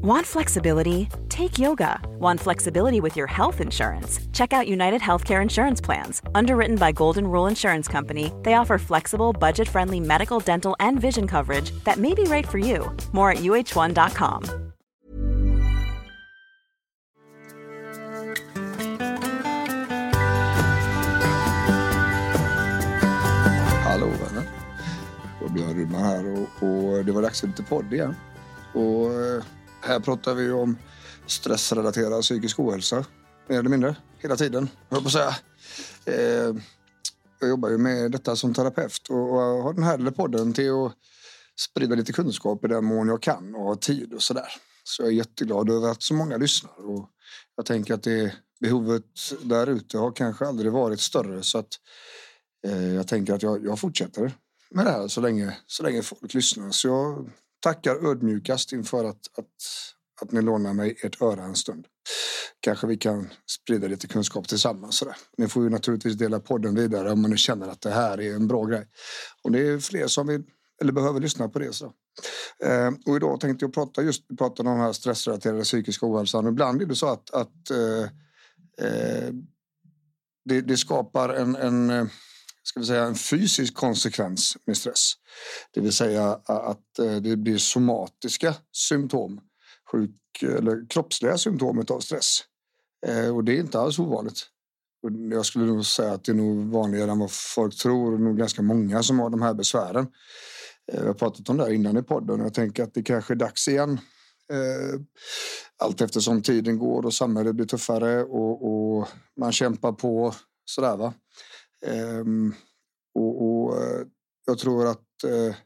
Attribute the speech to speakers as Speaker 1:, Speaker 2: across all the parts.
Speaker 1: Want flexibility? Take yoga. Want flexibility with your health insurance? Check out United Healthcare Insurance Plans. Underwritten by Golden Rule Insurance Company, they offer flexible, budget friendly medical, dental, and vision coverage that may be right for you. More at uh1.com.
Speaker 2: Hallå vänner. Det var Björn Rudman här och, och för lite podd här pratar vi om stressrelaterad psykisk ohälsa. Mer eller mindre. Hela tiden, jag på säga. Eh, jag jobbar ju med detta som terapeut och, och har den här lilla podden till att sprida lite kunskap i den mån jag kan och har tid och sådär. Så jag är jätteglad över att så många lyssnar och jag tänker att det behovet där ute har kanske aldrig varit större så att eh, jag tänker att jag, jag fortsätter med det här så länge, så länge folk lyssnar. Så jag tackar ödmjukast inför att, att, att ni lånar mig ert öra en stund. Kanske vi kan sprida lite kunskap tillsammans. Sådär. Ni får ju naturligtvis dela podden vidare om ni känner att det här är en bra grej. Om det är fler som vill eller behöver lyssna på det så. Eh, och idag tänkte jag prata just prata om den här stressrelaterade psykiska ohälsan. Ibland är det så att, att eh, eh, det, det, skapar en, en eh, ska vi säga, en fysisk konsekvens med stress. Det vill säga att eh, det blir somatiska symptom, sjuk eller kroppsliga symptom av stress. Eh, och det är inte alls ovanligt. Jag skulle nog säga att det är nog vanligare än vad folk tror. Det är nog ganska många som har de här besvären. Eh, jag har pratat om det här innan i podden och jag tänker att det kanske är dags igen. Allt eftersom tiden går och samhället blir tuffare och, och man kämpar på sådär va. Ehm, och, och, eh, jag tror att eh,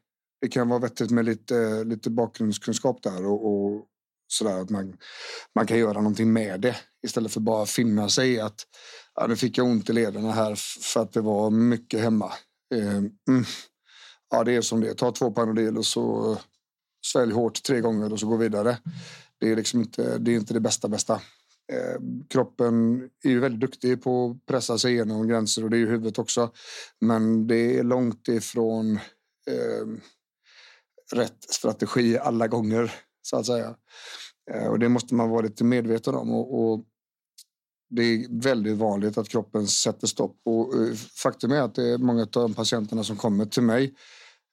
Speaker 2: det kan vara vettigt med lite, lite bakgrundskunskap där och, och sådär att man, man kan göra någonting med det istället för bara finna sig i att ja, nu fick jag ont i lederna här för att det var mycket hemma. Ehm, mm. Ja, det är som det är. Ta två Panodil och så svälj hårt tre gånger och så gå vidare. Det är liksom inte det, är inte det bästa bästa. Eh, kroppen är ju väldigt duktig på att pressa sig igenom gränser och det är ju huvudet också. Men det är långt ifrån eh, rätt strategi alla gånger så att säga. Eh, och det måste man vara lite medveten om. Och, och, det är väldigt vanligt att kroppen sätter stopp. Och eh, faktum är att det är många av de patienterna som kommer till mig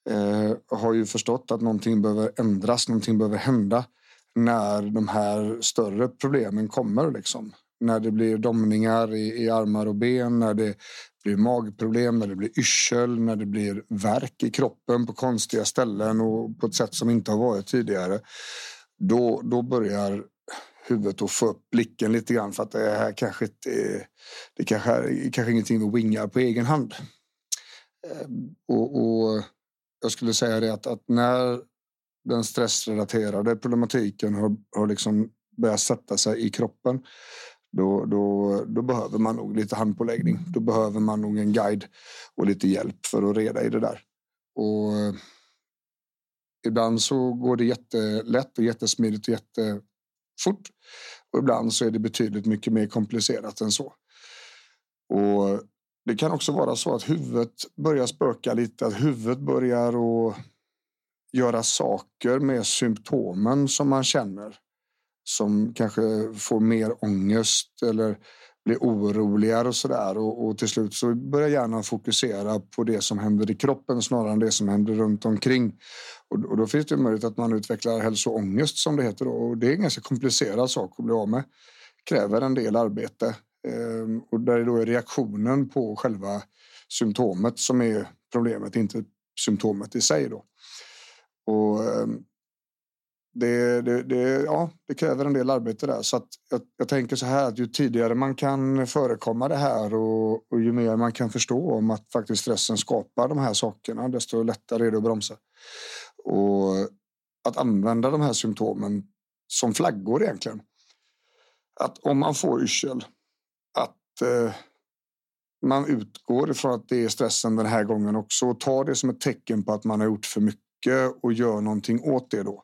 Speaker 2: eh, har ju förstått att någonting behöver ändras, någonting behöver hända när de här större problemen kommer. Liksom. När det blir domningar i, i armar och ben, när det blir magproblem, när det blir yrsel, när det blir värk i kroppen på konstiga ställen och på ett sätt som inte har varit tidigare. Då, då börjar huvudet att få upp blicken lite grann för att det här kanske inte är, det kanske är kanske ingenting vi wingar på egen hand. Ehm, och, och jag skulle säga det att, att när den stressrelaterade problematiken har, har liksom börjat sätta sig i kroppen då, då, då behöver man nog lite handpåläggning. Då behöver man nog en guide och lite hjälp för att reda i det där. Och eh, ibland så går det jättelätt och jättesmidigt och jättefort. Och ibland så är det betydligt mycket mer komplicerat än så. Och det kan också vara så att huvudet börjar spöka lite, att huvudet börjar och göra saker med symptomen som man känner. Som kanske får mer ångest eller blir oroligare och sådär. Och, och till slut så börjar hjärnan fokusera på det som händer i kroppen snarare än det som händer runt omkring. Och, och då finns det möjlighet att man utvecklar hälsoångest som det heter. Då. Och det är en ganska komplicerad sak att bli av med. Kräver en del arbete. Ehm, och där är då reaktionen på själva symptomet som är problemet, inte symptomet i sig. Då. Ehm, det, det, det, ja, det kräver en del arbete där. Så jag, jag, tänker så här att ju tidigare man kan förekomma det här och, och, ju mer man kan förstå om att faktiskt stressen skapar de här sakerna, desto lättare är det att bromsa. Och att använda de här symptomen som flaggor egentligen. Att om man får yrsel, att eh, man utgår ifrån att det är stressen den här gången också och tar det som ett tecken på att man har gjort för mycket mycket och gör någonting åt det då.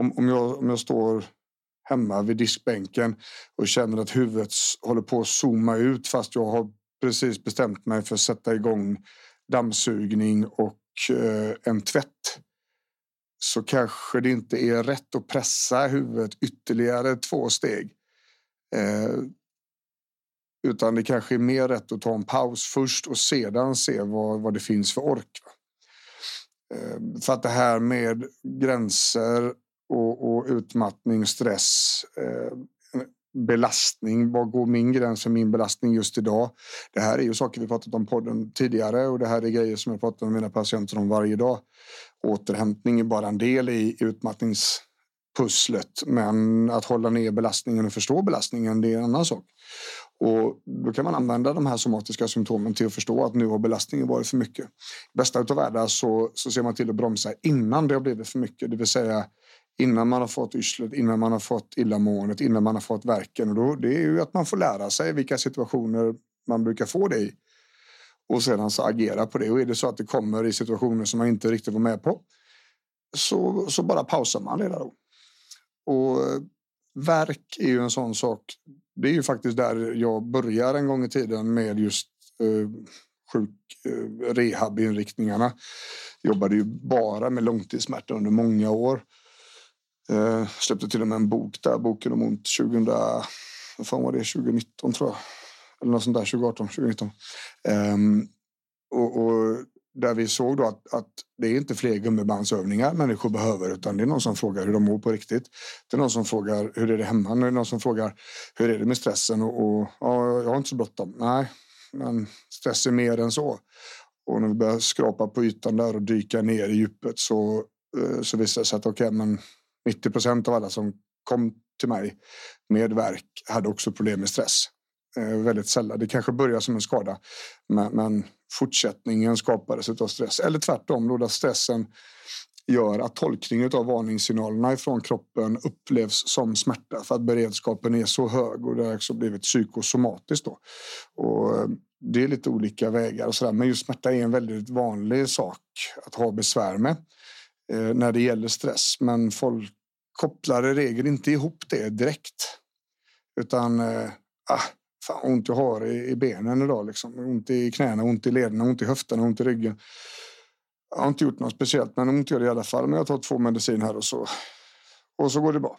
Speaker 2: Om, om, jag, om jag står hemma vid diskbänken och känner att huvudet håller på att zooma ut fast jag har precis bestämt mig för att sätta igång dammsugning och eh, en tvätt så kanske det inte är rätt att pressa huvudet ytterligare två steg. Eh, utan det kanske är mer rätt att ta en paus först och sedan se vad, vad det finns för ork. Eh, Eh, för att det här med gränser och, och utmattning, stress, eh, belastning. Var går min gräns för min belastning just idag? Det här är ju saker vi pratat om podden tidigare och det här är grejer som jag pratar med mina patienter om varje dag. Återhämtning är bara en del i utmattningspusslet, men att hålla ner belastningen och förstå belastningen, det är en annan sak. Och då kan man använda de här somatiska symptomen till att förstå att nu har belastningen varit för mycket. I bästa av världar så, så ser man till att bromsa innan det har blivit för mycket, det vill säga innan man har fått yrslet, innan man har fått illamåendet, innan man har fått verken. Och då, det är ju att man får lära sig vilka situationer man brukar få det i. Och sedan så agera på det. Och är det så att det kommer i situationer som man inte riktigt var med på så, så bara pausar man det där då. Och eh, verk är ju en sån sak. Det är ju faktiskt där jag börjar en gång i tiden med just eh, sjuk eh, rehabinriktningarna. Jobbade ju bara med långtidssmärta under många år. Eh, släppte till och med en bok där, boken om ont 2000, vad fan var det, 2019 tror jag. Eller något sånt där, 2018, 2019. Eh, och, och, där vi såg då att, att det är inte fler gummibandsövningar människor behöver utan det är någon som frågar hur de mår på riktigt. Det är någon som frågar hur är det hemma? Det är någon som frågar hur är det med stressen? Och, och ja, jag har inte så bråttom. Nej, men stress är mer än så. Och när vi börjar skrapa på ytan där och dyka ner i djupet så, eh, så visar det sig att okej, okay, men 90 procent av alla som kom till mig med verk hade också problem med stress. Eh, väldigt sällan. Det kanske börjar som en skada, men, men fortsättningen skapades av stress. Eller tvärtom, då där stressen gör att tolkningen av varningssignalerna från kroppen upplevs som smärta för att beredskapen är så hög och det har också blivit psykosomatiskt. Då. Och eh, det är lite olika vägar och sådär. men just smärta är en väldigt vanlig sak att ha besvär med. Eh, när det gäller stress. Men folk kopplar i regel inte ihop det direkt. Utan eh, ah, fan ont jag har i, i benen idag. Liksom. Ont i knäna, ont i lederna, ont i höfterna, ont i ryggen. Jag har inte gjort något speciellt, men ont gör det i alla fall. Men jag tar två medicin här och så, och så går det bra.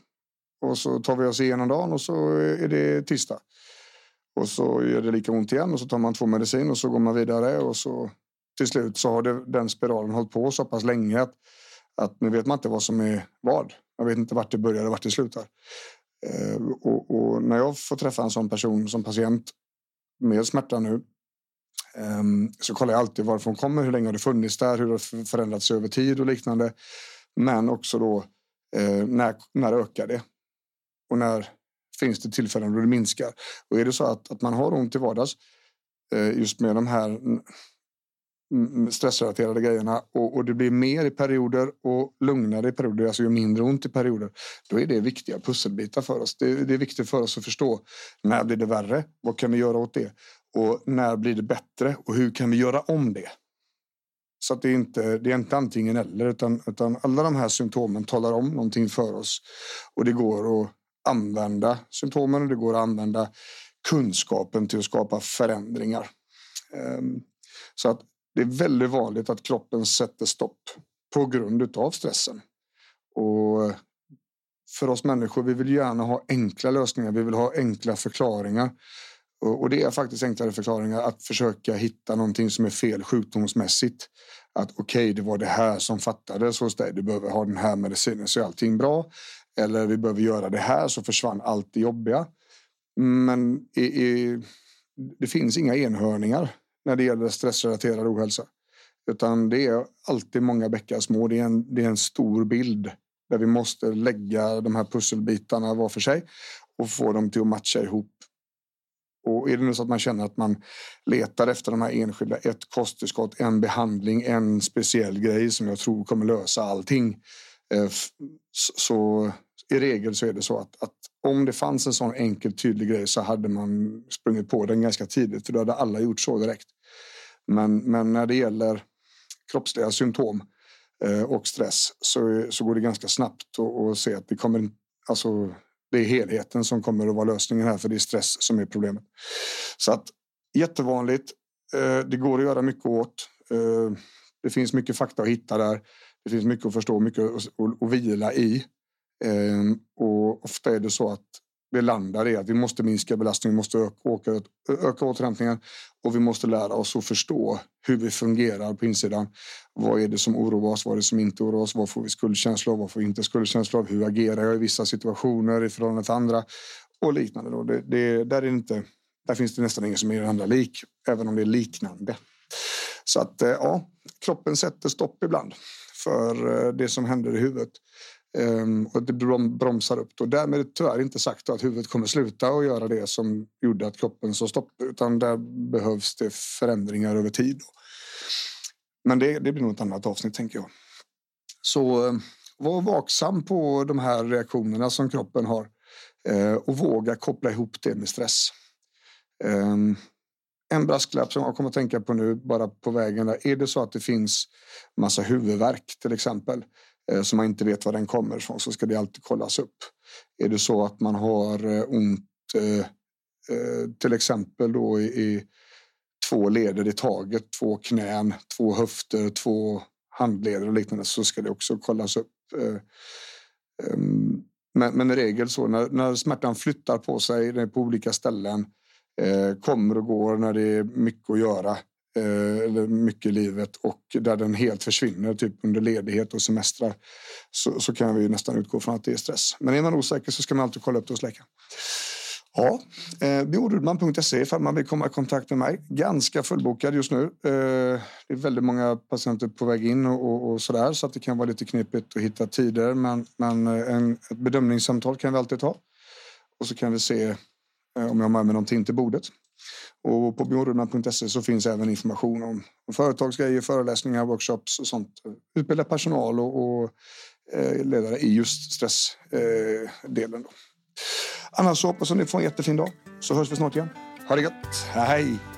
Speaker 2: Och så tar vi oss igenom dagen och så är det tisdag. Och så gör det lika ont igen och så tar man två medicin och så går man vidare och så till slut så har det, den spiralen hållit på så pass länge att att nu vet man inte vad som är vad. Man vet inte vart det börjar och vart det slutar. Eh, och, och, när jag får träffa en sån person som patient med smärta nu ehm, så kollar jag alltid varifrån hon kommer, hur länge har det funnits där, hur har det förändrats över tid och liknande. Men också då eh, när, när ökar det? Och när finns det tillfällen då det minskar? Och är det så att, att man har ont i vardags eh, just med de här Mm, mm. stressrelaterade grejerna och, och, det blir mer i perioder och lugnare i perioder, alltså gör mindre ont i perioder. Då är det viktiga pusselbitar för oss. Det, det är viktigt för oss att förstå när blir det värre? Vad kan vi göra åt det? Och när blir det bättre? Och hur kan vi göra om det? Så att det är inte det är inte antingen eller utan, utan alla de här symptomen talar om någonting för oss och det går att använda symptomen och det går att använda kunskapen till att skapa förändringar. Ehm, så att det är väldigt vanligt att kroppen sätter stopp på grund av stressen. Och för oss människor, vi vill gärna ha enkla lösningar. Vi vill ha enkla förklaringar. Och det är faktiskt enklare förklaringar att försöka hitta någonting som är fel sjukdomsmässigt. Att okej, okay, det var det här som fattades hos dig. Du behöver ha den här medicinen så är allting bra. Eller vi behöver göra det här så försvann allt det jobbiga. Men i, i, det finns inga enhörningar när det gäller stressrelaterad ohälsa. Utan det är alltid många bäckar små. Det är, en, det är en stor bild där vi måste lägga de här pusselbitarna var för sig och få dem till att matcha ihop. Och är det nu så att man känner att man letar efter de här enskilda, ett kosttillskott, en behandling, en speciell grej som jag tror kommer lösa allting. Eh, så i regel så är det så att, att om det fanns en sån enkel tydlig grej så hade man sprungit på den ganska tidigt för då hade alla gjort så direkt. Men, men när det gäller kroppsliga symptom eh, och stress så, så går det ganska snabbt att se att det kommer alltså det är helheten som kommer att vara lösningen här för det är stress som är problemet. Så att jättevanligt. Eh, det går att göra mycket åt. Eh, det finns mycket fakta att hitta där. Det finns mycket att förstå, mycket att, vila i. Och ofta är det så att vi landar i att vi måste minska belastningen, vi måste öka, öka, öka återhämtningen och vi måste lära oss att förstå hur vi fungerar på insidan. Vad är det som oroar oss? Vad är det som inte oroar oss? Vad får vi skuldkänsla av? Vad får vi inte skuldkänsla av? Hur agerar jag i vissa situationer i förhållande till andra? Och liknande. Då. Det, det, där, är inte, där finns det nästan ingen som är andra lik, även om det är liknande. Så att eh, ja, kroppen sätter stopp ibland för eh, det som händer i huvudet. Um, och det bromsar upp. Då. därmed är det tyvärr inte sagt att huvudet kommer sluta att göra det som gjorde att kroppen sa stopp. Utan där behövs det förändringar över tid. Men det, det blir nog ett annat avsnitt tänker jag. Så ehm, var vaksam på de här reaktionerna som kroppen har. Uh, och våga koppla ihop det med stress. Um, en brasklapp som jag kommer att tänka på nu bara på vägen. Där. Är det så att det finns massa huvudvärk till exempel Eh, som så man inte vet var den kommer ifrån så ska det alltid kollas upp. Är det så att man har eh, ont eh, till exempel då i, två leder i taget, två knän, två höfter, två handleder och liknande så ska det också kollas upp. Ehm, men, men i regel så när, när smärtan flyttar på sig på olika ställen kommer och går när det är mycket att göra Eh, eller mycket i livet och där den helt försvinner typ under ledighet och semestrar så, så kan vi nästan utgå från att det är stress. Men är man osäker så ska man alltid kolla upp det hos läkaren. Ja, eh, biorudman.se ifall man vill komma i kontakt med mig. Ganska fullbokad just nu. Eh, det är väldigt många patienter på väg in och, och, och sådär så att det kan vara lite knepigt att hitta tider. Men, men eh, en, ett bedömningssamtal kan vi alltid ta. Och så kan vi se eh, om jag har med mig någonting till bordet. Och på bjornrundan.se så finns även information om företagsgrejer, föreläsningar, workshops och sånt. Utbilda personal och, och eh, ledare i just stressdelen. Eh, Annars så hoppas jag att ni får en jättefin dag. Så hörs vi snart igen. Ha det gött. Hej!